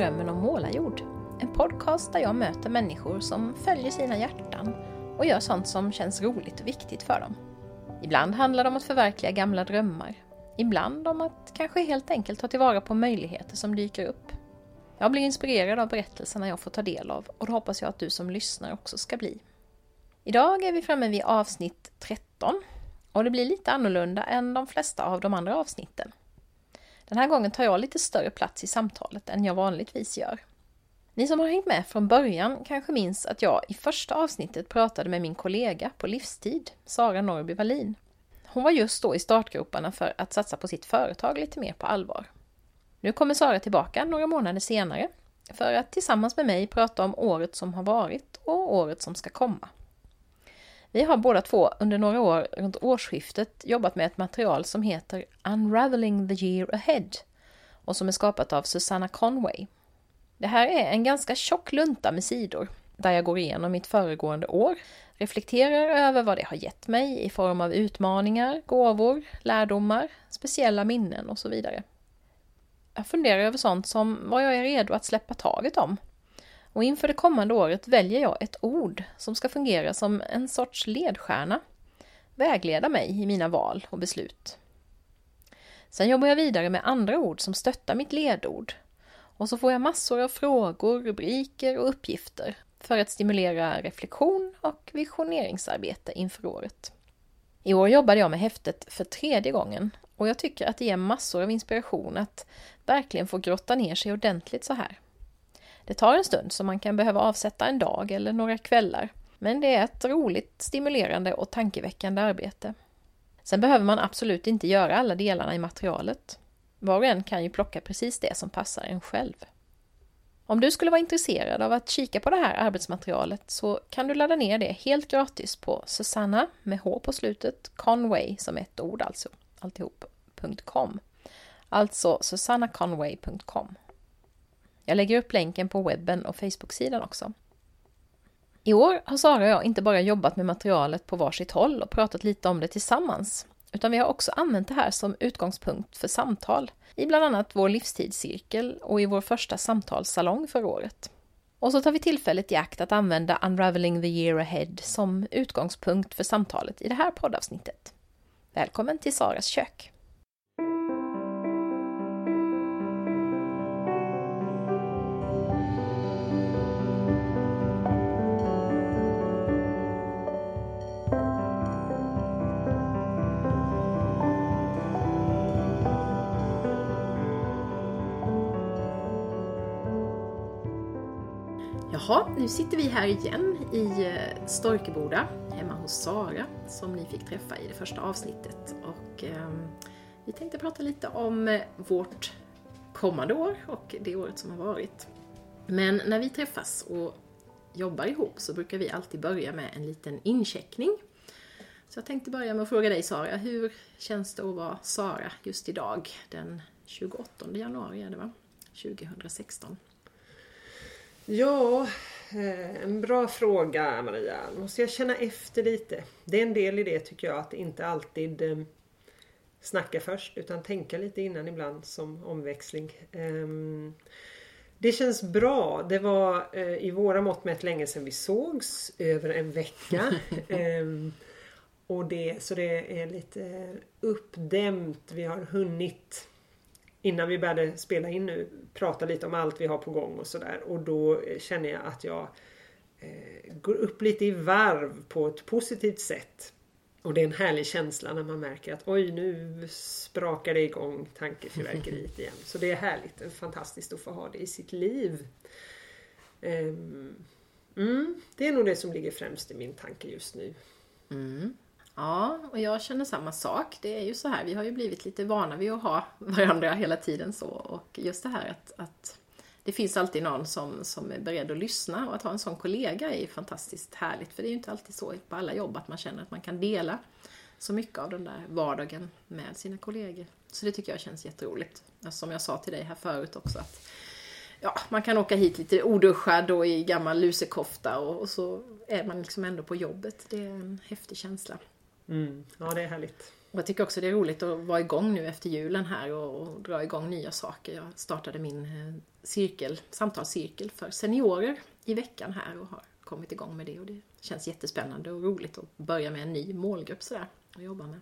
Drömmen om målarjord. En podcast där jag möter människor som följer sina hjärtan och gör sånt som känns roligt och viktigt för dem. Ibland handlar det om att förverkliga gamla drömmar. Ibland om att kanske helt enkelt ta tillvara på möjligheter som dyker upp. Jag blir inspirerad av berättelserna jag får ta del av och det hoppas jag att du som lyssnar också ska bli. Idag är vi framme vid avsnitt 13 och det blir lite annorlunda än de flesta av de andra avsnitten. Den här gången tar jag lite större plats i samtalet än jag vanligtvis gör. Ni som har hängt med från början kanske minns att jag i första avsnittet pratade med min kollega på livstid, Sara Norby Wallin. Hon var just då i startgroparna för att satsa på sitt företag lite mer på allvar. Nu kommer Sara tillbaka några månader senare för att tillsammans med mig prata om året som har varit och året som ska komma. Vi har båda två under några år runt årsskiftet jobbat med ett material som heter Unraveling the year ahead och som är skapat av Susanna Conway. Det här är en ganska tjock lunta med sidor där jag går igenom mitt föregående år, reflekterar över vad det har gett mig i form av utmaningar, gåvor, lärdomar, speciella minnen och så vidare. Jag funderar över sånt som vad jag är redo att släppa taget om och inför det kommande året väljer jag ett ord som ska fungera som en sorts ledstjärna, vägleda mig i mina val och beslut. Sen jobbar jag vidare med andra ord som stöttar mitt ledord. Och så får jag massor av frågor, rubriker och uppgifter för att stimulera reflektion och visioneringsarbete inför året. I år jobbade jag med häftet för tredje gången och jag tycker att det ger massor av inspiration att verkligen få grotta ner sig ordentligt så här. Det tar en stund så man kan behöva avsätta en dag eller några kvällar. Men det är ett roligt, stimulerande och tankeväckande arbete. Sen behöver man absolut inte göra alla delarna i materialet. Var och en kan ju plocka precis det som passar en själv. Om du skulle vara intresserad av att kika på det här arbetsmaterialet så kan du ladda ner det helt gratis på Susanna med H på slutet, Conway som ett ord alltså, alltihop.com. Alltså susannaconway.com. Jag lägger upp länken på webben och Facebook-sidan också. I år har Sara och jag inte bara jobbat med materialet på varsitt håll och pratat lite om det tillsammans, utan vi har också använt det här som utgångspunkt för samtal i bland annat vår livstidscirkel och i vår första samtalssalong för året. Och så tar vi tillfället i akt att använda Unraveling the year ahead som utgångspunkt för samtalet i det här poddavsnittet. Välkommen till Saras kök! Jaha, nu sitter vi här igen i eh, Storkeboda hemma hos Sara som ni fick träffa i det första avsnittet. Och eh, vi tänkte prata lite om eh, vårt kommande år och det året som har varit. Men när vi träffas och jobbar ihop så brukar vi alltid börja med en liten incheckning. Så jag tänkte börja med att fråga dig Sara, hur känns det att vara Sara just idag den 28 januari är det va? 2016? Ja, eh, en bra fråga Maria. Måste jag känna efter lite. Det är en del i det tycker jag att inte alltid eh, snacka först utan tänka lite innan ibland som omväxling. Ehm, det känns bra. Det var eh, i våra mått mätt länge sedan vi sågs. Över en vecka. Ehm, och det, så det är lite uppdämt. Vi har hunnit innan vi började spela in nu prata lite om allt vi har på gång och sådär. Och då känner jag att jag eh, går upp lite i varv på ett positivt sätt. Och det är en härlig känsla när man märker att oj nu sprakar det igång tankefyrverkeriet igen. Så det är härligt, fantastiskt att få ha det i sitt liv. Um, mm, det är nog det som ligger främst i min tanke just nu. Mm. Ja, och jag känner samma sak. Det är ju så här, vi har ju blivit lite vana vid att ha varandra hela tiden så. Och just det här att, att det finns alltid någon som, som är beredd att lyssna och att ha en sån kollega är ju fantastiskt härligt. För det är ju inte alltid så på alla jobb att man känner att man kan dela så mycket av den där vardagen med sina kollegor. Så det tycker jag känns jätteroligt. Alltså, som jag sa till dig här förut också att ja, man kan åka hit lite oduschad och i gammal lusekofta och, och så är man liksom ändå på jobbet. Det är en häftig känsla. Mm. Ja, det är härligt. Och jag tycker också det är roligt att vara igång nu efter julen här och, och dra igång nya saker. Jag startade min eh, cirkel, samtalscirkel för seniorer i veckan här och har kommit igång med det och det känns jättespännande och roligt att börja med en ny målgrupp sådär att jobba med.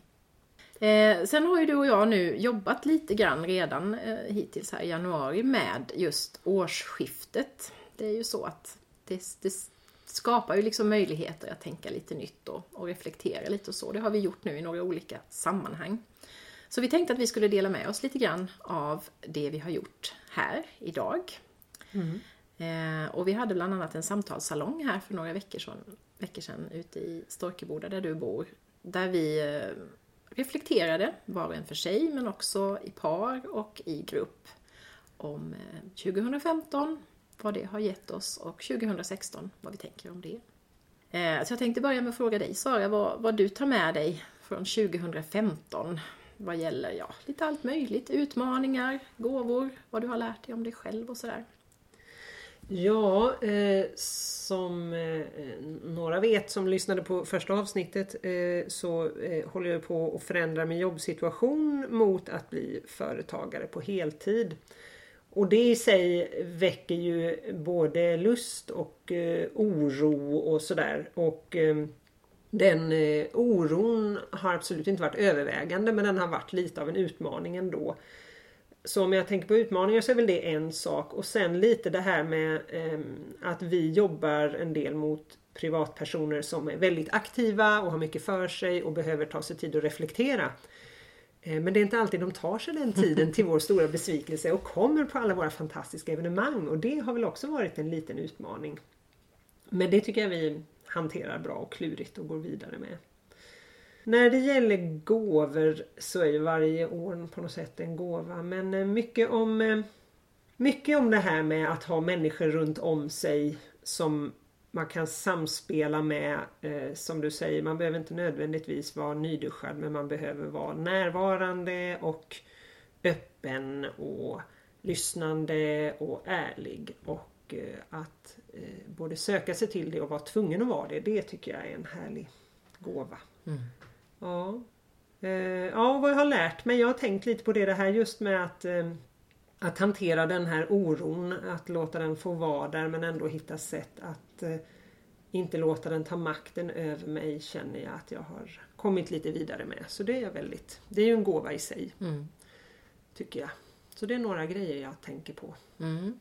Eh, sen har ju du och jag nu jobbat lite grann redan eh, hittills här i januari med just årsskiftet. Det är ju så att det, det skapar ju liksom möjligheter att tänka lite nytt och, och reflektera lite och så. Det har vi gjort nu i några olika sammanhang. Så vi tänkte att vi skulle dela med oss lite grann av det vi har gjort här idag. Mm. Eh, och vi hade bland annat en samtalssalong här för några veckor sedan, veckor sedan ute i Storkeboda där du bor. Där vi eh, reflekterade, var och en för sig men också i par och i grupp om 2015, eh, vad det har gett oss och 2016, vad vi tänker om det. Eh, så jag tänkte börja med att fråga dig Sara, vad, vad du tar med dig från 2015 vad gäller ja, lite allt möjligt, utmaningar, gåvor, vad du har lärt dig om dig själv och sådär. Ja, eh, som eh, några vet som lyssnade på första avsnittet eh, så eh, håller jag på att förändra min jobbsituation mot att bli företagare på heltid. Och det i sig väcker ju både lust och eh, oro och sådär. Och eh, den eh, oron har absolut inte varit övervägande men den har varit lite av en utmaning ändå. Så om jag tänker på utmaningar så är väl det en sak och sen lite det här med eh, att vi jobbar en del mot privatpersoner som är väldigt aktiva och har mycket för sig och behöver ta sig tid att reflektera. Eh, men det är inte alltid de tar sig den tiden till vår stora besvikelse och kommer på alla våra fantastiska evenemang och det har väl också varit en liten utmaning. Men det tycker jag vi hanterar bra och klurigt och går vidare med. När det gäller gåvor så är ju varje år på något sätt en gåva. Men eh, mycket om, eh, mycket om det här med att ha människor runt om sig som man kan samspela med. Eh, som du säger, man behöver inte nödvändigtvis vara nyduschad men man behöver vara närvarande och öppen och lyssnande och ärlig. Och att både söka sig till det och vara tvungen att vara det, det tycker jag är en härlig gåva. Mm. Ja. Eh, ja, vad jag har lärt mig. Jag har tänkt lite på det, det här just med att eh, att hantera den här oron, att låta den få vara där men ändå hitta sätt att eh, inte låta den ta makten över mig känner jag att jag har kommit lite vidare med. Så det är väldigt, det är ju en gåva i sig. Mm. Tycker jag. Så det är några grejer jag tänker på. Mm.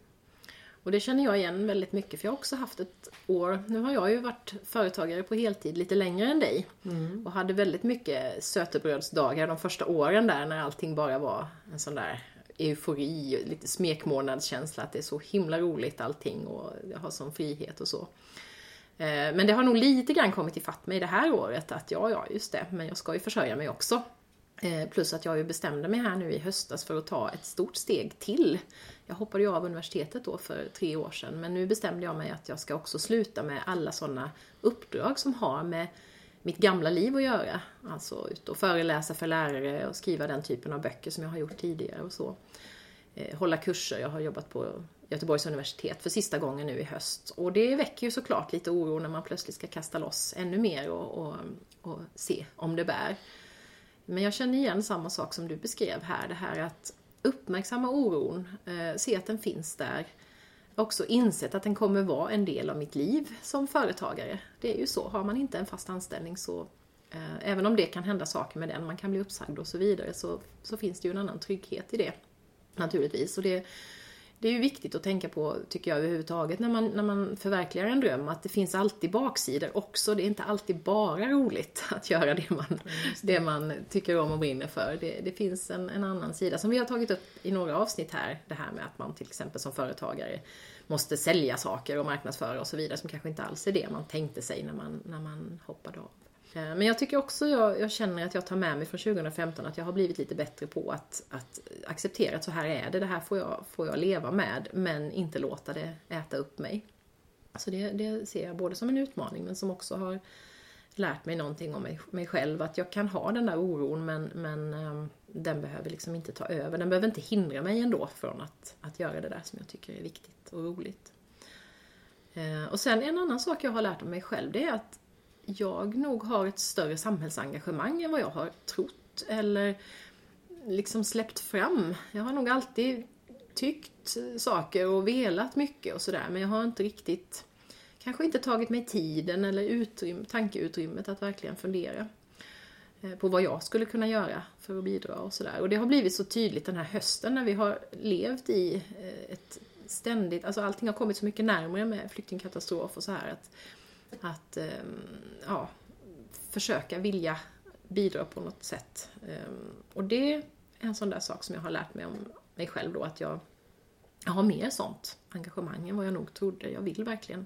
Och det känner jag igen väldigt mycket för jag har också haft ett år, nu har jag ju varit företagare på heltid lite längre än dig. Mm. Och hade väldigt mycket sötebrödsdagar de första åren där när allting bara var en sån där eufori, lite smekmånadskänsla att det är så himla roligt allting och jag har sån frihet och så. Eh, men det har nog lite grann kommit ifatt mig det här året att ja, ja, just det, men jag ska ju försörja mig också. Eh, plus att jag ju bestämde mig här nu i höstas för att ta ett stort steg till. Jag hoppade ju av universitetet då för tre år sedan men nu bestämde jag mig att jag ska också sluta med alla sådana uppdrag som har med mitt gamla liv att göra. Alltså ut och föreläsa för lärare och skriva den typen av böcker som jag har gjort tidigare och så. Eh, hålla kurser, jag har jobbat på Göteborgs universitet för sista gången nu i höst. Och det väcker ju såklart lite oro när man plötsligt ska kasta loss ännu mer och, och, och se om det bär. Men jag känner igen samma sak som du beskrev här, det här att uppmärksamma oron, eh, se att den finns där. Också insett att den kommer vara en del av mitt liv som företagare. Det är ju så, har man inte en fast anställning så eh, Även om det kan hända saker med den, man kan bli uppsagd och så vidare, så, så finns det ju en annan trygghet i det. Naturligtvis. Och det, det är ju viktigt att tänka på, tycker jag överhuvudtaget, när man, när man förverkligar en dröm, att det finns alltid baksidor också. Det är inte alltid bara roligt att göra det man, det man tycker om och brinner för. Det, det finns en, en, annan sida, som vi har tagit upp i några avsnitt här, det här med att man till exempel som företagare måste sälja saker och marknadsföra och så vidare, som kanske inte alls är det man tänkte sig när man, när man hoppade av. Eh, men jag tycker också, jag, jag, känner att jag tar med mig från 2015 att jag har blivit lite bättre på att, att acceptera att så här är det, det här får jag, får jag leva med, men inte låta det äta upp mig. Så det, det ser jag både som en utmaning men som också har lärt mig någonting om mig, mig själv. Att jag kan ha den där oron men, men um, den behöver liksom inte ta över. Den behöver inte hindra mig ändå från att, att göra det där som jag tycker är viktigt och roligt. Uh, och sen en annan sak jag har lärt om mig själv det är att jag nog har ett större samhällsengagemang än vad jag har trott eller liksom släppt fram. Jag har nog alltid tyckt saker och velat mycket och sådär men jag har inte riktigt kanske inte tagit mig tiden eller utrymme, tankeutrymmet att verkligen fundera eh, på vad jag skulle kunna göra för att bidra och sådär. Och det har blivit så tydligt den här hösten när vi har levt i eh, ett ständigt, alltså allting har kommit så mycket närmare med flyktingkatastrof och så här att, att ehm, ja, försöka vilja bidra på något sätt. Ehm, och det är en sån där sak som jag har lärt mig om mig själv då, att jag, jag har mer sånt engagemang än vad jag nog trodde. Jag vill verkligen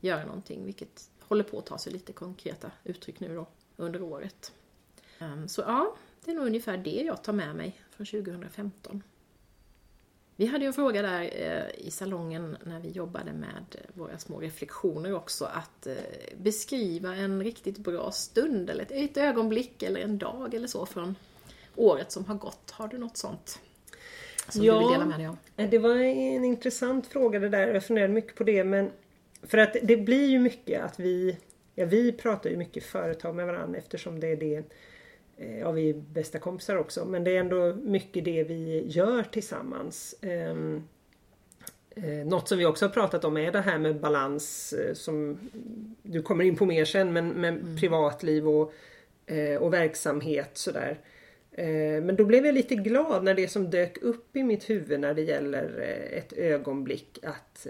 göra någonting, vilket håller på att ta sig lite konkreta uttryck nu då under året. Ehm, så ja, det är nog ungefär det jag tar med mig från 2015. Vi hade ju en fråga där eh, i salongen när vi jobbade med våra små reflektioner också, att eh, beskriva en riktigt bra stund eller ett, ögonblick eller en dag eller så från året som har gått. Har du något sånt? Som ja, du vill dela med dig av? det var en intressant fråga det där. Jag funderade mycket på det men för att det blir ju mycket att vi Ja, vi pratar ju mycket företag med varandra eftersom det är det ja, vi är bästa kompisar också, men det är ändå mycket det vi gör tillsammans. Ehm, eh, något som vi också har pratat om är det här med balans eh, som du kommer in på mer sen, men med mm. privatliv och, och verksamhet sådär. Men då blev jag lite glad när det som dök upp i mitt huvud när det gäller ett ögonblick att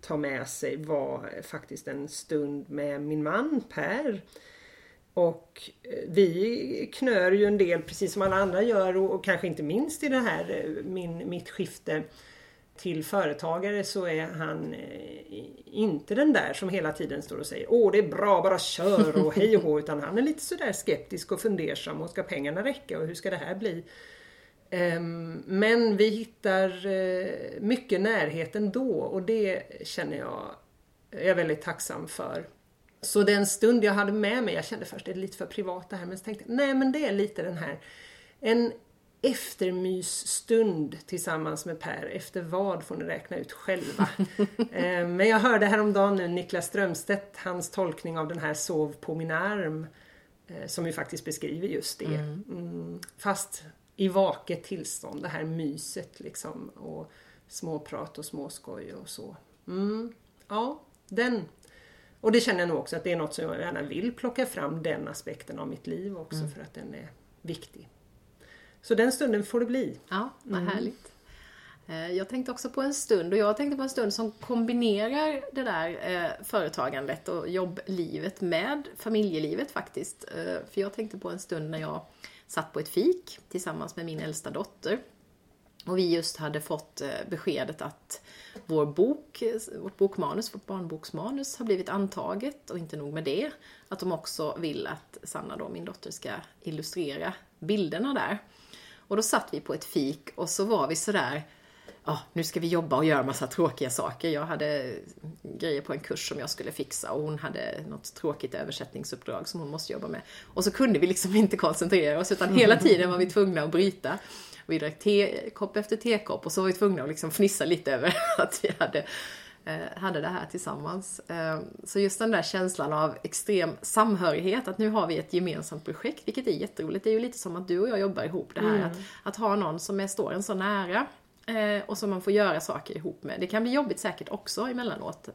ta med sig var faktiskt en stund med min man Per. Och eh, vi knör ju en del precis som alla andra gör och, och kanske inte minst i det här eh, min, mitt skifte till företagare så är han eh, inte den där som hela tiden står och säger Åh det är bra, bara kör och hej och hå utan han är lite sådär skeptisk och fundersam och ska pengarna räcka och hur ska det här bli? Um, men vi hittar mycket närhet ändå och det känner jag är väldigt tacksam för. Så den stund jag hade med mig, jag kände först det är lite för privat det här, men så tänkte jag, nej men det är lite den här, en eftermysstund tillsammans med Per. Efter vad får ni räkna ut själva. Eh, men jag hörde häromdagen nu Niklas Strömstedt, hans tolkning av den här Sov på min arm. Eh, som ju faktiskt beskriver just det. Mm. mm. Fast i vaket tillstånd, det här myset liksom. Och småprat och småskoj och så. Mm. Ja, den och det känner jag nog också att det är något som jag gärna vill plocka fram den aspekten av mitt liv också mm. för att den är viktig. Så den stunden får det bli. Ja, vad mm. härligt. Eh, jag tänkte också på en stund och jag tänkte på en stund som kombinerar det där eh, företagandet och jobblivet med familjelivet faktiskt. Eh, för jag tänkte på en stund när jag satt på ett fik tillsammans med min äldsta dotter. Och vi just hade fått eh, beskedet att vår bok, vårt bokmanus, vårt barnboksmanus har blivit antaget och inte nog med det, att de också vill att Sanna då, min dotter, ska illustrera bilderna där. Och då satt vi på ett fik och så var vi sådär ja, nu ska vi jobba och göra massa tråkiga saker. Jag hade grejer på en kurs som jag skulle fixa och hon hade något tråkigt översättningsuppdrag som hon måste jobba med. Och så kunde vi liksom inte koncentrera oss utan hela tiden var vi tvungna att bryta. Vi drack tekopp efter tekopp och så var vi tvungna att liksom fnissa lite över att vi hade, eh, hade det här tillsammans. Eh, så just den där känslan av extrem samhörighet, att nu har vi ett gemensamt projekt, vilket är jätteroligt. Det är ju lite som att du och jag jobbar ihop det här, mm. att, att ha någon som är, står en så nära eh, och som man får göra saker ihop med. Det kan bli jobbigt säkert också emellanåt,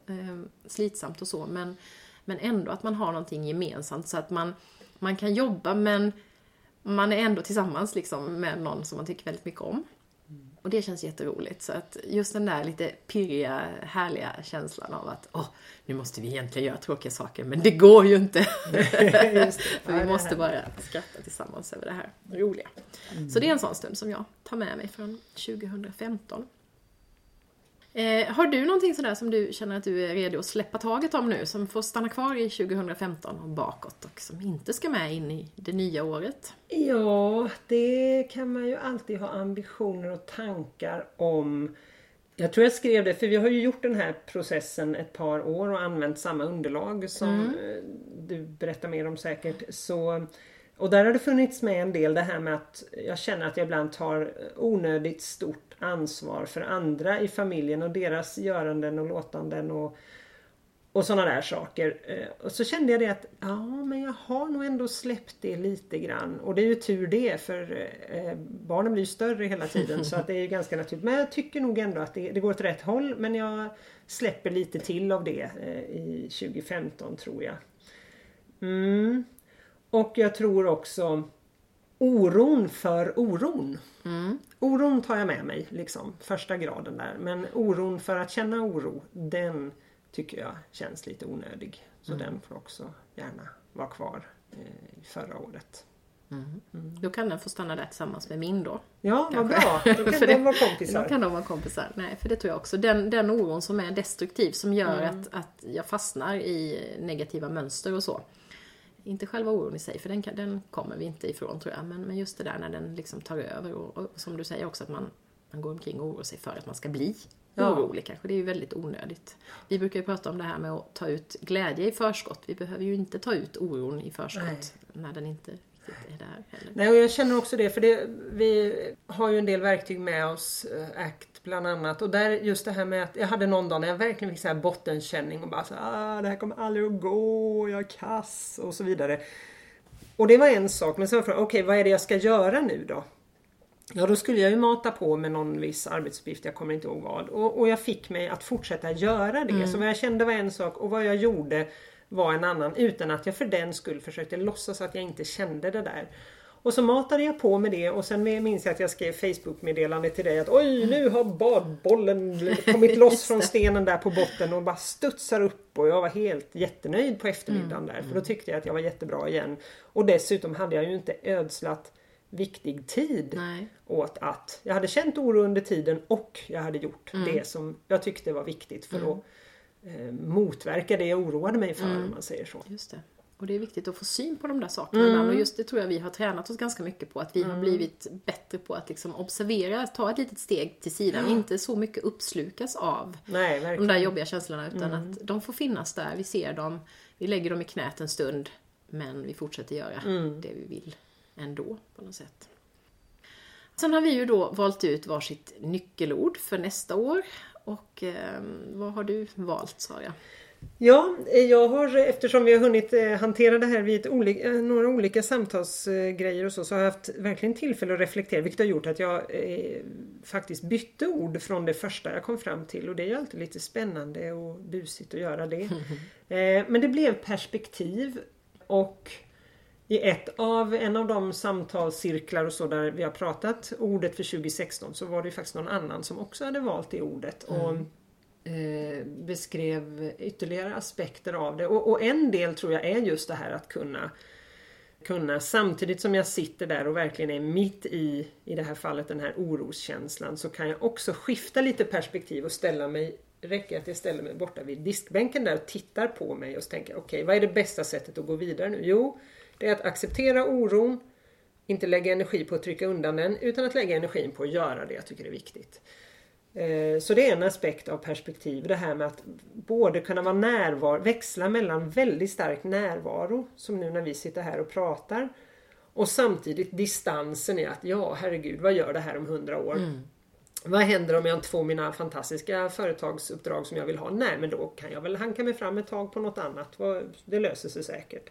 slitsamt och så, men, men ändå att man har någonting gemensamt så att man, man kan jobba men man är ändå tillsammans liksom med någon som man tycker väldigt mycket om. Mm. Och det känns jätteroligt. Så att just den där lite pirriga, härliga känslan av att åh, nu måste vi egentligen göra tråkiga saker, men det går ju inte. För vi måste bara skratta tillsammans över det här roliga. Mm. Så det är en sån stund som jag tar med mig från 2015. Eh, har du någonting sådär som du känner att du är redo att släppa taget om nu, som får stanna kvar i 2015 och bakåt och som inte ska med in i det nya året? Ja, det kan man ju alltid ha ambitioner och tankar om. Jag tror jag skrev det, för vi har ju gjort den här processen ett par år och använt samma underlag som mm. Eh, du berättar mer om säkert. Så och där har det funnits med en del det här med att jag känner att jag ibland tar onödigt stort ansvar för andra i familjen och deras göranden och låtanden och, och sådana där saker. Eh, och så kände jag det att ja, men jag har nog ändå släppt det lite grann. Och det är ju tur det för eh, barnen blir ju större hela tiden så att det är ju ganska naturligt. Men jag tycker nog ändå att det, det går åt rätt håll men jag släpper lite till av det eh, i 2015 tror jag. Mm. Och jag tror också oron för oron. Mm. Oron tar jag med mig, liksom, första graden där. Men oron för att känna oro, den tycker jag känns lite onödig. Så mm. den får också gärna vara kvar eh, förra året. Mm. Mm. Då kan den få stanna där tillsammans med min då. Ja, vad bra. Då kan de vara kompisar. Då kan de vara kompisar. Nej, för det tror jag också. Den, den oron som är destruktiv, som gör mm. att, att jag fastnar i negativa mönster och så. Inte själva oron i sig, för den, den kommer vi inte ifrån tror jag. Men, men just det där när den liksom tar över och, och som du säger också att man, man går omkring och oroar sig för att man ska bli ja. orolig kanske. Det är ju väldigt onödigt. Vi brukar ju prata om det här med att ta ut glädje i förskott. Vi behöver ju inte ta ut oron i förskott Nej. när den inte riktigt är där heller. Nej, och jag känner också det för det, vi har ju en del verktyg med oss, eh, ACT bland annat. Och där just det här med att jag hade någon dag när jag verkligen fick så här bottenkänning och bara så ah, det här kommer aldrig att gå, jag är kass och så vidare. Och det var en sak, men sen var frågan, okej okay, vad är det jag ska göra nu då? Ja, då skulle jag ju mata på med någon viss arbetsuppgift, jag kommer inte ihåg vad. Och, och jag fick mig att fortsätta göra det. Mm. Så vad jag kände var en sak och vad jag gjorde var en annan utan att jag för den skull försökte låtsas att jag inte kände det där. Och så matade jag på med det och sen minns jag att jag skrev Facebook-meddelande till dig att oj nu har badbollen kommit loss från stenen där på botten och bara studsar upp och jag var helt jättenöjd på eftermiddagen mm. där för då tyckte jag att jag var jättebra igen. Och dessutom hade jag ju inte ödslat viktig tid Nej. åt att jag hade känt oro under tiden och jag hade gjort mm. det som jag tyckte var viktigt för mm. att eh, motverka det jag oroade mig för mm. om man säger så. Just det. Och det är viktigt att få syn på de där sakerna mm. Och just det tror jag vi har tränat oss ganska mycket på. Att vi mm. har blivit bättre på att liksom observera, ta ett litet steg till sidan. Mm. Inte så mycket uppslukas av Nej, de där jobbiga känslorna. Utan mm. att de får finnas där, vi ser dem, vi lägger dem i knät en stund. Men vi fortsätter göra mm. det vi vill ändå på något sätt. Sen har vi ju då valt ut varsitt nyckelord för nästa år. Och eh, vad har du valt Sara? Ja, jag har eftersom vi har hunnit eh, hantera det här vid olika, eh, några olika samtalsgrejer och så, så har jag haft verkligen tillfälle att reflektera vilket har gjort att jag eh, faktiskt bytte ord från det första jag kom fram till och det är ju alltid lite spännande och busigt att göra det. eh, men det blev perspektiv och i ett av, en av de samtalscirklar och så där vi har pratat ordet för 2016 så var det faktiskt någon annan som också hade valt det ordet. Mm. Och eh, beskrev ytterligare aspekter av det. Och, och, en del tror jag är just det här att kunna kunna samtidigt som jag sitter där och verkligen är mitt i, i det här fallet, den här oroskänslan så kan jag också skifta lite perspektiv och ställa mig räcker att jag ställer mig borta vid diskbänken där och tittar på mig och tänker okej, okay, vad är det bästa sättet att gå vidare nu? Jo, det är att acceptera oron, inte lägga energi på att trycka undan den, utan att lägga energin på att göra det jag tycker är viktigt. Eh, så det är en aspekt av perspektiv, det här med att både kunna vara närvaro, växla mellan väldigt stark närvaro, som nu när vi sitter här och pratar, och samtidigt distansen i att ja, herregud, vad gör det här om hundra år? Mm. Vad händer om jag inte får mina fantastiska företagsuppdrag som jag vill ha? Nej, men då kan jag väl hanka mig fram ett tag på något annat. Det löser sig säkert.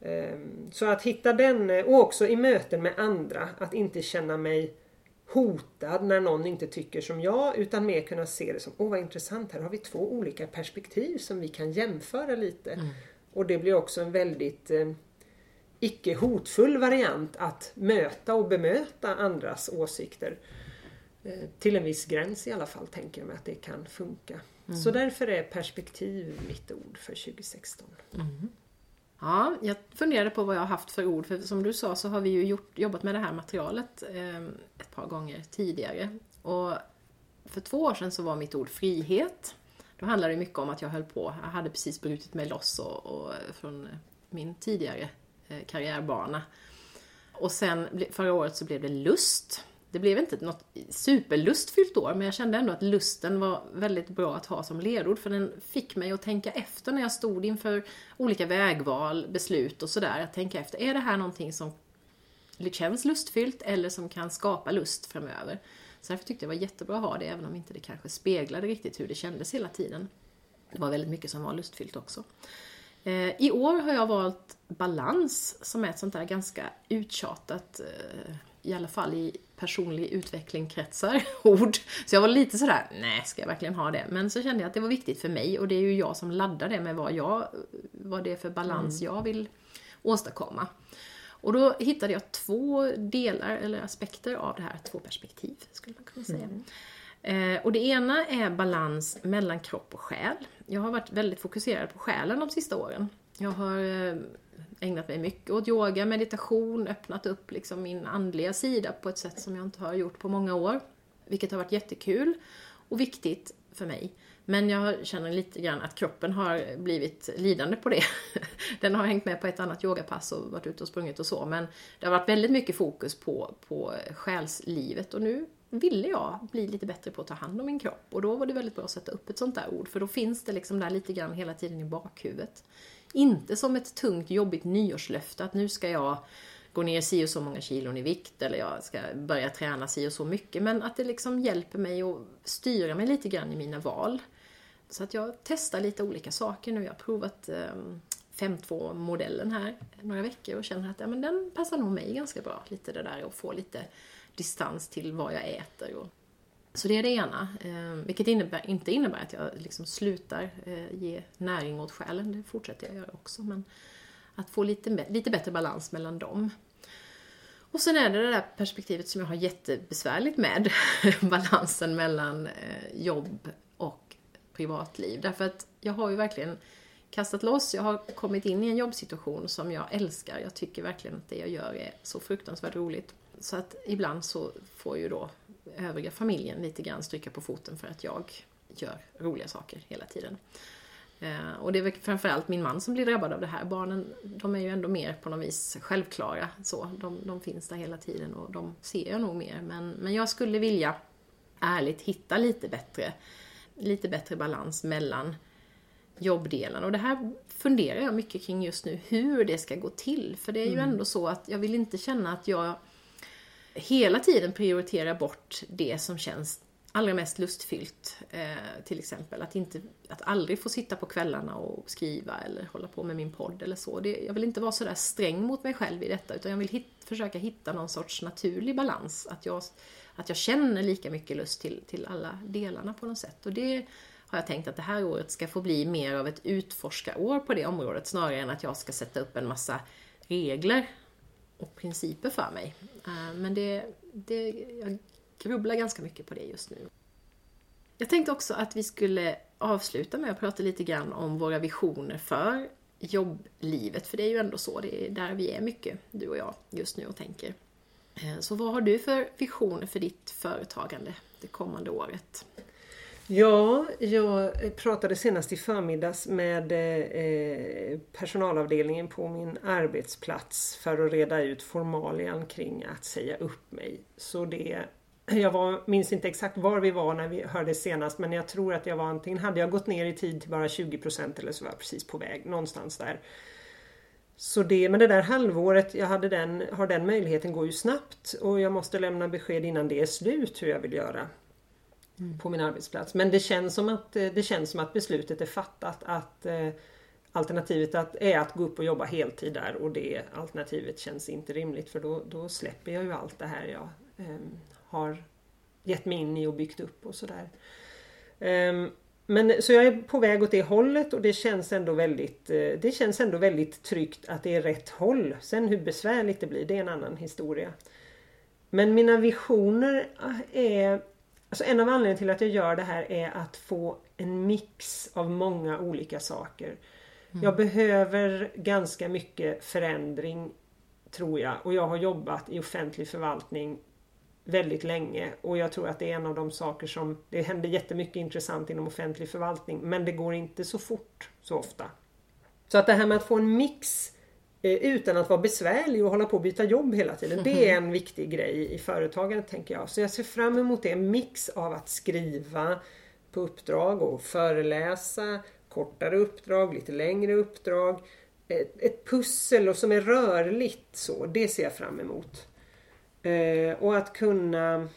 Ehm, så att hitta den, och också i möten med andra, att inte känna mig hotad när någon inte tycker som jag utan mer kunna se det som, åh vad intressant, här har vi två olika perspektiv som vi kan jämföra lite. Mm. Och det blir också en väldigt eh, icke hotfull variant att möta och bemöta andras åsikter. Eh, till en viss gräns i alla fall tänker jag mig att det kan funka. Mm. Så därför är perspektiv mitt ord för 2016. Mm. Ja, jag funderade på vad jag har haft för ord, för som du sa så har vi ju gjort, jobbat med det här materialet eh, ett par gånger tidigare. Och för två år sedan så var mitt ord frihet. Då handlade det mycket om att jag höll på, jag hade precis brutit mig loss och, och eh, från eh, min tidigare eh, karriärbana. Och sen förra året så blev det lust det blev inte något superlustfyllt år, men jag kände ändå att lusten var väldigt bra att ha som ledord, för den fick mig att tänka efter när jag stod inför olika vägval, beslut och sådär. Att tänka efter, är det här någonting som känns lustfyllt eller som kan skapa lust framöver? Så därför tyckte jag det var jättebra att ha det, även om inte det kanske speglade riktigt hur det kändes hela tiden. Det var väldigt mycket som var lustfyllt också. Eh, I år har jag valt balans som är ett sånt där ganska uttjatat, eh, i alla fall i personlig utveckling kretsar, ord. Så jag var lite sådär, nej ska jag verkligen ha det? Men så kände jag att det var viktigt för mig och det är ju jag som laddar det med vad, jag, vad det är för balans mm. jag vill åstadkomma. Och då hittade jag två delar, eller aspekter av det här, två perspektiv skulle man kunna säga. Mm. Eh, och det ena är balans mellan kropp och själ. Jag har varit väldigt fokuserad på själen de sista åren. Jag har eh, ägnat mig mycket åt yoga, meditation, öppnat upp liksom min andliga sida på ett sätt som jag inte har gjort på många år. Vilket har varit jättekul och viktigt för mig. Men jag känner lite grann att kroppen har blivit lidande på det. Den har hängt med på ett annat yogapass och varit ute och sprungit och så. Men det har varit väldigt mycket fokus på, på själslivet och nu ville jag bli lite bättre på att ta hand om min kropp. Och då var det väldigt bra att sätta upp ett sånt där ord, för då finns det liksom där lite grann hela tiden i bakhuvudet. Inte som ett tungt, jobbigt nyårslöfte att nu ska jag gå ner si och så många kilon i vikt eller jag ska börja träna si och så mycket. Men att det liksom hjälper mig att styra mig lite grann i mina val. Så att jag testar lite olika saker nu. Jag har provat ehm, 5.2-modellen här några veckor och känner att ja, men den passar nog mig ganska bra. Lite det där att få lite distans till vad jag äter. Och... Så det är det ena. Eh, vilket innebär, inte innebär att jag liksom slutar eh, ge näring åt själen, det fortsätter jag göra också. Men att få lite, lite bättre balans mellan dem. Och sen är det det där perspektivet som jag har jättebesvärligt med, balansen mellan eh, jobb och privatliv. Därför att jag har ju verkligen kastat loss, jag har kommit in i en jobbsituation som jag älskar. Jag tycker verkligen att det jag gör är så fruktansvärt roligt. Så att ibland så får ju då övriga familjen lite grann stryka på foten för att jag gör roliga saker hela tiden. Eh, och det är väl framförallt min man som blir drabbad av det här. Barnen, de är ju ändå mer på något vis självklara. Så. De, de finns där hela tiden och de ser jag nog mer. Men, men jag skulle vilja ärligt hitta lite bättre, lite bättre balans mellan jobbdelen. Och det här funderar jag mycket kring just nu, hur det ska gå till. För det är ju mm. ändå så att jag vill inte känna att jag hela tiden prioritera bort det som känns allra mest lustfyllt. Eh, till exempel att, inte, att aldrig få sitta på kvällarna och skriva eller hålla på med min podd eller så. Det, jag vill inte vara sådär sträng mot mig själv i detta utan jag vill hit, försöka hitta någon sorts naturlig balans. Att jag, att jag känner lika mycket lust till, till alla delarna på något sätt. Och det har jag tänkt att det här året ska få bli mer av ett utforskarår på det området snarare än att jag ska sätta upp en massa regler och principer för mig. Eh, men det, det, jag grubblar ganska mycket på det just nu. Jag tänkte också att vi skulle avsluta med att prata lite grann om våra visioner för jobblivet. För det är ju ändå så, det är där vi är mycket, du och jag, just nu och tänker. Eh, så vad har du för visioner för ditt företagande det kommande året? Ja, jag pratade senast i förmiddags med eh, personalavdelningen på min arbetsplats för att reda ut formalian kring att säga upp mig. Så det jag var, minns inte exakt var vi var när vi hörde senast men jag tror att jag var antingen hade jag gått ner i tid till bara 20% eller så var jag precis på väg någonstans där. Så det, men det där halvåret jag hade den, har den möjligheten går ju snabbt och jag måste lämna besked innan det är slut hur jag vill göra mm. på min arbetsplats. Men det känns, som att, eh, det känns som att beslutet är fattat att eh, alternativet att, är att gå upp och jobba heltid där och det alternativet känns inte rimligt för då, då släpper jag ju allt det här jag eh, har gett mig in i och byggt upp och sådär. Ehm, men så jag är på väg åt det hållet och det känns ändå väldigt eh, Det känns ändå väldigt tryggt att det är rätt håll. Sen hur besvärligt det blir, det är en annan historia. Men mina visioner eh, är Alltså en av anledningarna till att jag gör det här är att få en mix av många olika saker. Mm. Jag behöver ganska mycket förändring tror jag och jag har jobbat i offentlig förvaltning väldigt länge och jag tror att det är en av de saker som Det händer jättemycket intressant inom offentlig förvaltning men det går inte så fort så ofta. Så att det här med att få en mix utan att vara besvärlig och hålla på att byta jobb hela tiden. Det är en viktig grej i företagandet tänker jag. Så jag ser fram emot det, en mix av att skriva på uppdrag och föreläsa, kortare uppdrag, lite längre uppdrag. Ett, ett pussel och som är rörligt så, det ser jag fram emot. Eh, och att kunna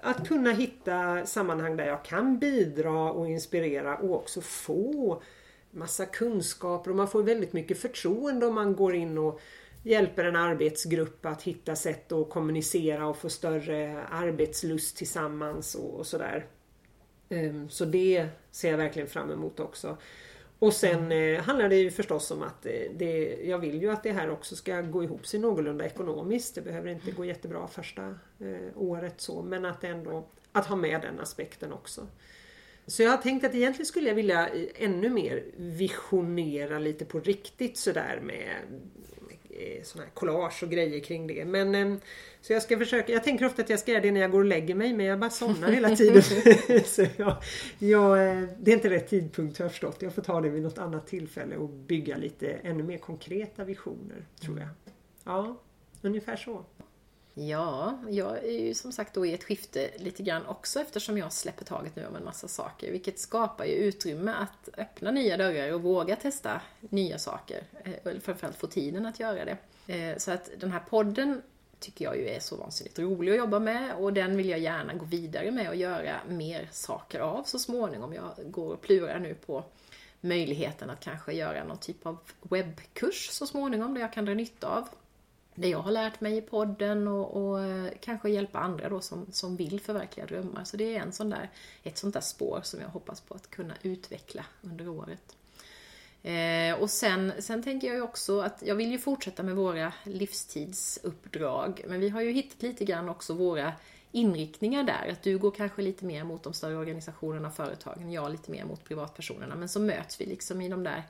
att kunna hitta sammanhang där jag kan bidra och inspirera och också få massa kunskaper och man får väldigt mycket förtroende om man går in och hjälper en arbetsgrupp att hitta sätt att kommunicera och få större arbetslust tillsammans och, och sådär. Ehm, så det ser jag verkligen fram emot också. Och sen eh, handlar det ju förstås om att eh, det, jag vill ju att det här också ska gå ihop sig någorlunda ekonomiskt. Det behöver inte gå jättebra första eh, året så men att ändå att ha med den aspekten också. Så jag har tänkt att egentligen skulle jag vilja eh, ännu mer visionera lite på riktigt sådär med Eh, såna här collage och grejer kring det. Men, eh, så jag ska försöka, jag tänker ofta att jag ska göra det när jag går och lägger mig men jag bara somnar hela tiden. så jag, jag, eh, det är inte rätt tidpunkt har jag förstått. Jag får ta det vid något annat tillfälle och bygga lite ännu mer konkreta visioner tror jag. Ja, ungefär så. Ja, jag är ju som sagt då i ett skifte lite grann också eftersom jag släpper taget nu om en massa saker. Vilket skapar ju utrymme att öppna nya dörrar och våga testa nya saker. Eh, Eller framförallt få tiden att göra det. Eh, så att den här podden tycker jag ju är så vansinnigt rolig att jobba med och den vill jag gärna gå vidare med och göra mer saker av så småningom. Jag går och plurar nu på möjligheten att kanske göra någon typ av webbkurs så småningom där jag kan dra nytta av det jag har lärt mig i podden och, och eh, kanske hjälpa andra då som, som vill förverkliga drömmar. Så det är en sån där, ett sånt där spår som jag hoppas på att kunna utveckla under året. Eh, och sen, sen tänker jag ju också att jag vill ju fortsätta med våra livstidsuppdrag. Men vi har ju hittat lite grann också våra inriktningar där. Att du går kanske lite mer mot de större organisationerna och företagen, jag lite mer mot privatpersonerna. Men så möts vi liksom i de där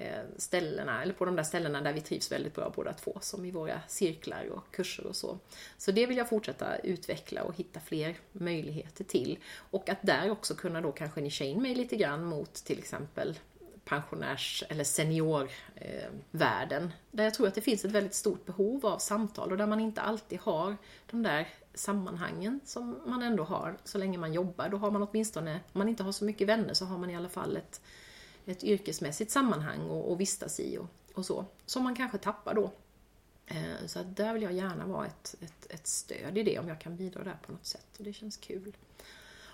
Eh, ställena, eller på de där ställena där vi trivs väldigt bra båda två, som i våra cirklar och kurser och så. Så det vill jag fortsätta utveckla och hitta fler möjligheter till. Och att där också kunna då kanske nischa in mig lite grann mot till exempel pensionärs eller seniorvärlden. Eh, där jag tror att det finns ett väldigt stort behov av samtal och där man inte alltid har de där sammanhangen som man ändå har så länge man jobbar. Då har man åtminstone, om man inte har så mycket vänner så har man i alla fall ett ett yrkesmässigt sammanhang och, och vistas i och, och så. Som man kanske tappar då. Eh, så att där vill jag gärna vara ett, ett, ett stöd i det om jag kan bidra där på något sätt. Och det känns kul.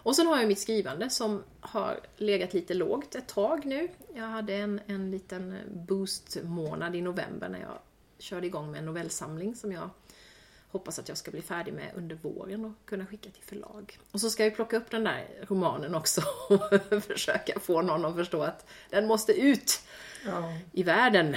Och sen har jag mitt skrivande som har legat lite lågt ett tag nu. Jag hade en, en liten boost-månad i november när jag körde igång med en novellsamling som jag hoppas att jag ska bli färdig med under våren och kunna skicka till förlag. Och så ska jag plocka upp den där romanen också och försöka få någon att förstå att den måste ut ja. i världen.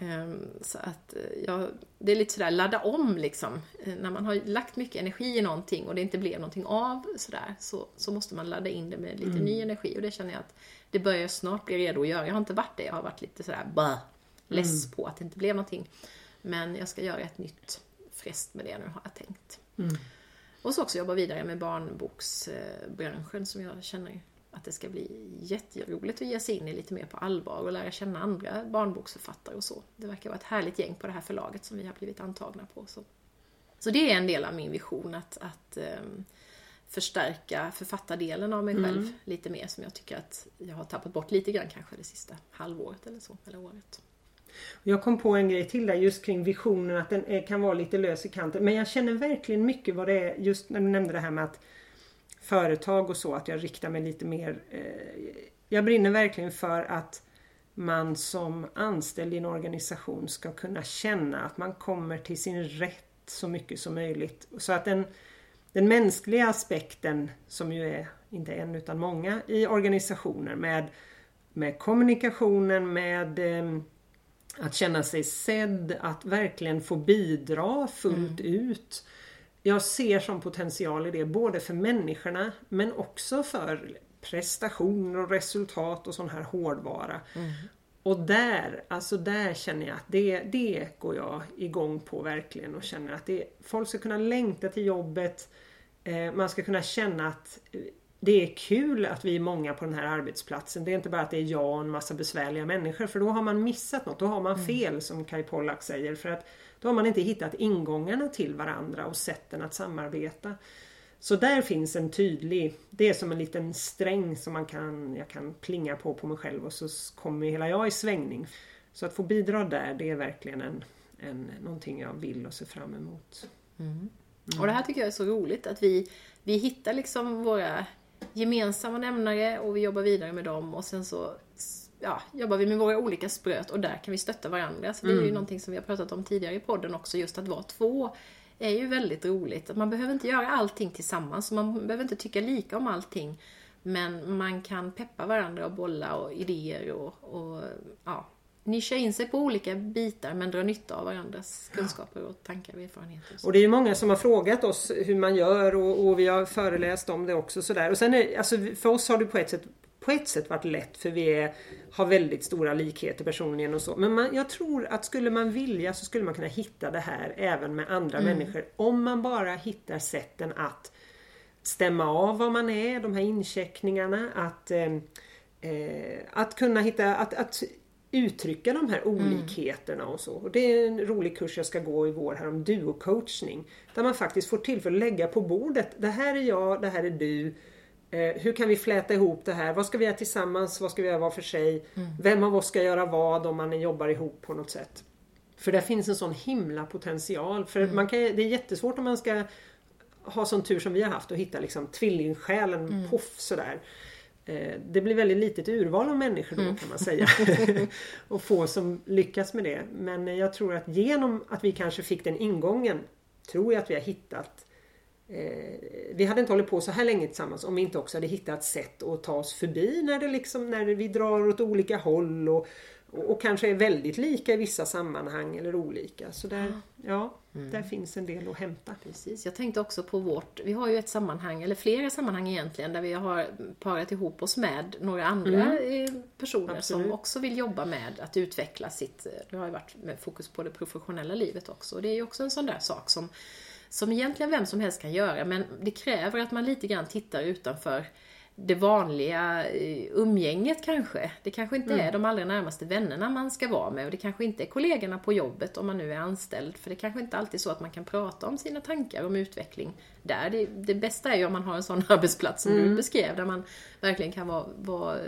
Ehm, så att eh, ja, det är lite sådär ladda om liksom. Eh, när man har lagt mycket energi i någonting och det inte blev någonting av sådär så, så måste man ladda in det med lite mm. ny energi och det känner jag att det börjar snart bli redo att göra. Jag har inte varit det, jag har varit lite sådär bara less mm. på att det inte blev någonting. Men jag ska göra ett nytt frest med det nu har jag tänkt. Mm. Och så också jobba vidare med barnboksbranschen som jag känner att det ska bli jätteroligt att ge sig in i lite mer på allvar och lära känna andra barnboksförfattare och så. Det verkar vara ett härligt gäng på det här förlaget som vi har blivit antagna på. Så, så det är en del av min vision att, att um, förstärka författardelen av mig själv mm. lite mer som jag tycker att jag har tappat bort lite grann kanske det sista halvåret eller så, eller året. Jag kom på en grej till där just kring visionen att den är, kan vara lite lös i kanten. Men jag känner verkligen mycket vad det är just när du nämnde det här med att företag och så att jag riktar mig lite mer. Eh, jag brinner verkligen för att man som anställd i en organisation ska kunna känna att man kommer till sin rätt så mycket som möjligt. Så att den, den mänskliga aspekten som ju är inte en utan många i organisationer med, med kommunikationen, med eh, att känna sig sedd, att verkligen få bidra fullt mm. ut. Jag ser som potential i det både för människorna men också för prestationer och resultat och sån här hårdvara. Mm. Och där, alltså där känner jag att det, det går jag igång på verkligen och känner att det, folk ska kunna längta till jobbet. Eh, man ska kunna känna att det är kul att vi är många på den här arbetsplatsen. Det är inte bara att det är jag och en massa besvärliga människor för då har man missat något. Då har man mm. fel som Kai Pollak säger. För att då har man inte hittat ingångarna till varandra och sätten att samarbeta. Så där finns en tydlig, det är som en liten sträng som man kan, jag kan plinga på på mig själv och så kommer hela jag i svängning. Så att få bidra där det är verkligen en, en, någonting jag vill och ser fram emot. Mm. Och det här tycker jag är så roligt att vi, vi hittar liksom våra gemensamma nämnare och vi jobbar vidare med dem och sen så ja, jobbar vi med våra olika spröt och där kan vi stötta varandra. Så det är ju någonting som vi har pratat om tidigare i podden också, just att vara två är ju väldigt roligt. Man behöver inte göra allting tillsammans, man behöver inte tycka lika om allting. Men man kan peppa varandra och bolla och idéer och, och ja, nischa in sig på olika bitar men dra nytta av varandras kunskaper och tankar och erfarenheter. Och det är ju många som har frågat oss hur man gör och, och vi har föreläst om det också sådär. Och sen är, alltså för oss har det på ett sätt på ett sätt varit lätt för vi är, har väldigt stora likheter personligen och så. Men man, jag tror att skulle man vilja så skulle man kunna hitta det här även med andra mm. människor. Om man bara hittar sätten att stämma av vad man är, de här incheckningarna, att, eh, eh att kunna hitta, att, att uttrycka de här mm. olikheterna och så. Och det är en rolig kurs jag ska gå i vår här om duocoachning. Där man faktiskt får tillfälle att lägga på bordet, det här är jag, det här är du. Eh, hur kan vi fläta ihop det här? Vad ska vi göra tillsammans? Vad ska vi göra var för sig? Mm. Vem av oss ska göra vad om man jobbar ihop på något sätt? För där finns en sån himla potential. För mm. man kan, det är jättesvårt om man ska ha sån tur som vi har haft och hitta liksom tvillingsjälen, mm. poff sådär. Eh, det blir väldigt litet urval av människor då mm. kan man säga. och få som lyckas med det. Men jag tror att genom att vi kanske fick den ingången tror jag att vi har hittat eh, vi hade inte hållit på så här länge tillsammans om vi inte också hade hittat sätt att ta oss förbi när, det liksom, när vi drar åt olika håll och, och kanske är väldigt lika i vissa sammanhang eller olika. Så där, ja, mm. där finns en del att hämta. Precis. Jag tänkte också på vårt, vi har ju ett sammanhang, eller flera sammanhang egentligen, där vi har parat ihop oss med några andra mm. personer Absolut. som också vill jobba med att utveckla sitt, det har ju varit med fokus på det professionella livet också. Och det är ju också en sån där sak som, som egentligen vem som helst kan göra, men det kräver att man lite grann tittar utanför det vanliga eh, umgänget kanske. Det kanske inte mm. är de allra närmaste vännerna man ska vara med och det kanske inte är kollegorna på jobbet om man nu är anställd. För det kanske inte alltid är så att man kan prata om sina tankar om utveckling där. Det, det bästa är ju om man har en sån arbetsplats som mm. du beskrev där man verkligen kan vara, vara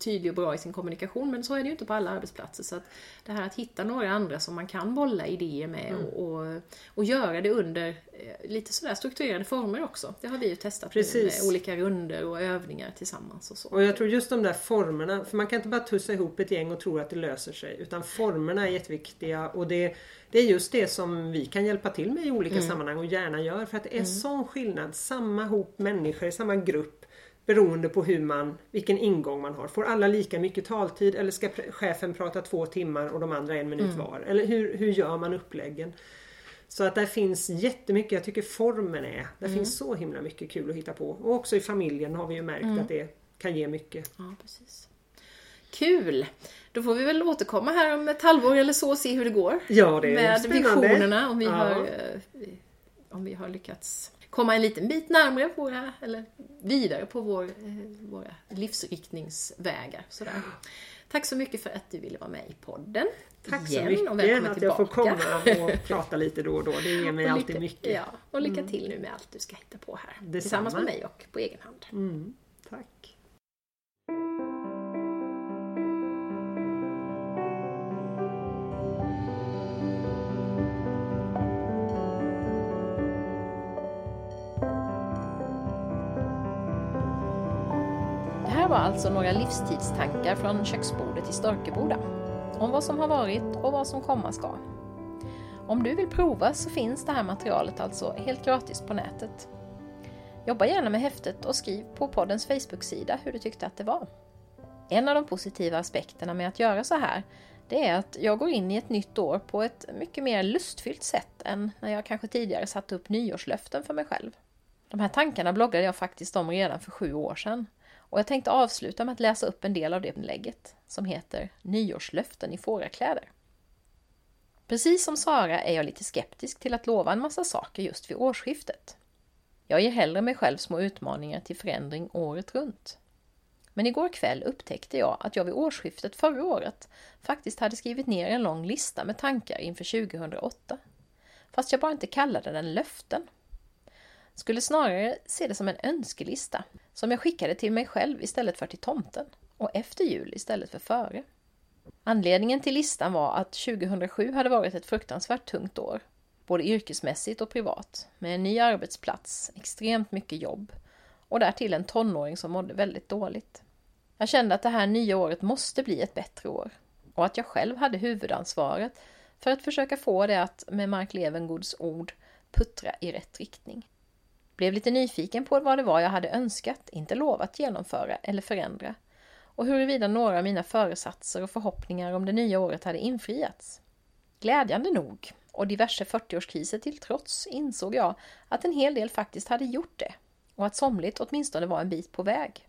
tydlig och bra i sin kommunikation. Men så är det ju inte på alla arbetsplatser. Så att det här att hitta några andra som man kan bolla idéer med mm. och, och, och, göra det under eh, lite sådär strukturerade former också. Det har vi ju testat Precis. med olika runder och övningar tillsammans och så. Och jag tror just de där formerna, för man kan inte bara tussa ihop ett gäng och tro att det löser sig. Utan formerna är jätteviktiga och det, det är just det som vi kan hjälpa till med i olika mm. sammanhang och gärna gör. För att det är mm. sån skillnad. Samma hop människor samma grupp beroende på hur man, vilken ingång man har. Får alla lika mycket taltid eller ska chefen prata två timmar och de andra en minut mm. var? Eller hur, hur gör man uppläggen? Så att där finns jättemycket, jag tycker formen är, där mm. finns så himla mycket kul att hitta på. Och också i familjen har vi ju märkt mm. att det kan ge mycket. Ja, precis. Kul! Då får vi väl återkomma här om ett halvår eller så och se hur det går. Ja, det är med spännande. visionerna, om vi, ja. har, eh, om vi har lyckats komma en liten bit närmare våra, eller vidare på vår, eh, våra livsriktningsvägar. Sådär. Tack så mycket för att du ville vara med i podden. Tack igen, så mycket och välkommen att tillbaka. jag får komma och prata lite då och då. Det ger mig lycka, alltid mycket. Ja, och lycka mm. till nu med allt du ska hitta på här. Detsamma. Tillsammans med mig och på egen hand. Mm. Tack. Alltså några livstidstankar från köksbordet i Storkeboda. Om vad som har varit och vad som komma ska. Om du vill prova så finns det här materialet alltså helt gratis på nätet. Jobba gärna med häftet och skriv på poddens Facebook-sida hur du tyckte att det var. En av de positiva aspekterna med att göra så här det är att jag går in i ett nytt år på ett mycket mer lustfyllt sätt än när jag kanske tidigare satte upp nyårslöften för mig själv. De här tankarna bloggade jag faktiskt om redan för sju år sedan och jag tänkte avsluta med att läsa upp en del av det inlägget som heter Nyårslöften i fårakläder. Precis som Sara är jag lite skeptisk till att lova en massa saker just vid årsskiftet. Jag ger hellre mig själv små utmaningar till förändring året runt. Men igår kväll upptäckte jag att jag vid årsskiftet förra året faktiskt hade skrivit ner en lång lista med tankar inför 2008. Fast jag bara inte kallade den löften skulle snarare se det som en önskelista som jag skickade till mig själv istället för till tomten och efter jul istället för före. Anledningen till listan var att 2007 hade varit ett fruktansvärt tungt år. både yrkesmässigt och privat, med en ny arbetsplats, extremt mycket jobb och därtill en tonåring som mådde väldigt dåligt. Jag kände att det här nya året måste bli ett bättre år och att jag själv hade huvudansvaret för att försöka få det att, med Mark Levengoods ord, puttra i rätt riktning. Blev lite nyfiken på vad det var jag hade önskat, inte lovat genomföra eller förändra och huruvida några av mina föresatser och förhoppningar om det nya året hade infriats. Glädjande nog, och diverse 40-årskriser till trots, insåg jag att en hel del faktiskt hade gjort det och att somligt åtminstone var en bit på väg.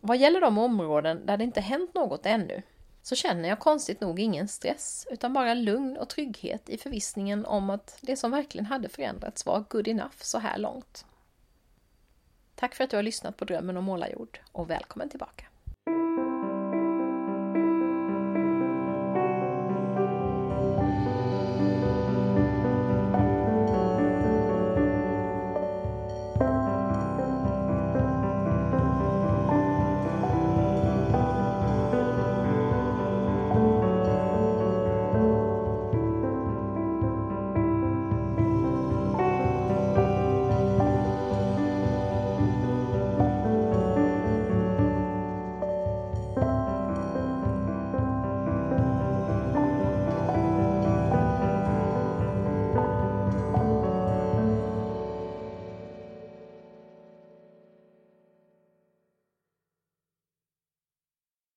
Vad gäller de områden där det inte hänt något ännu så känner jag konstigt nog ingen stress utan bara lugn och trygghet i förvissningen om att det som verkligen hade förändrats var good enough så här långt. Tack för att du har lyssnat på Drömmen om målarjord och välkommen tillbaka!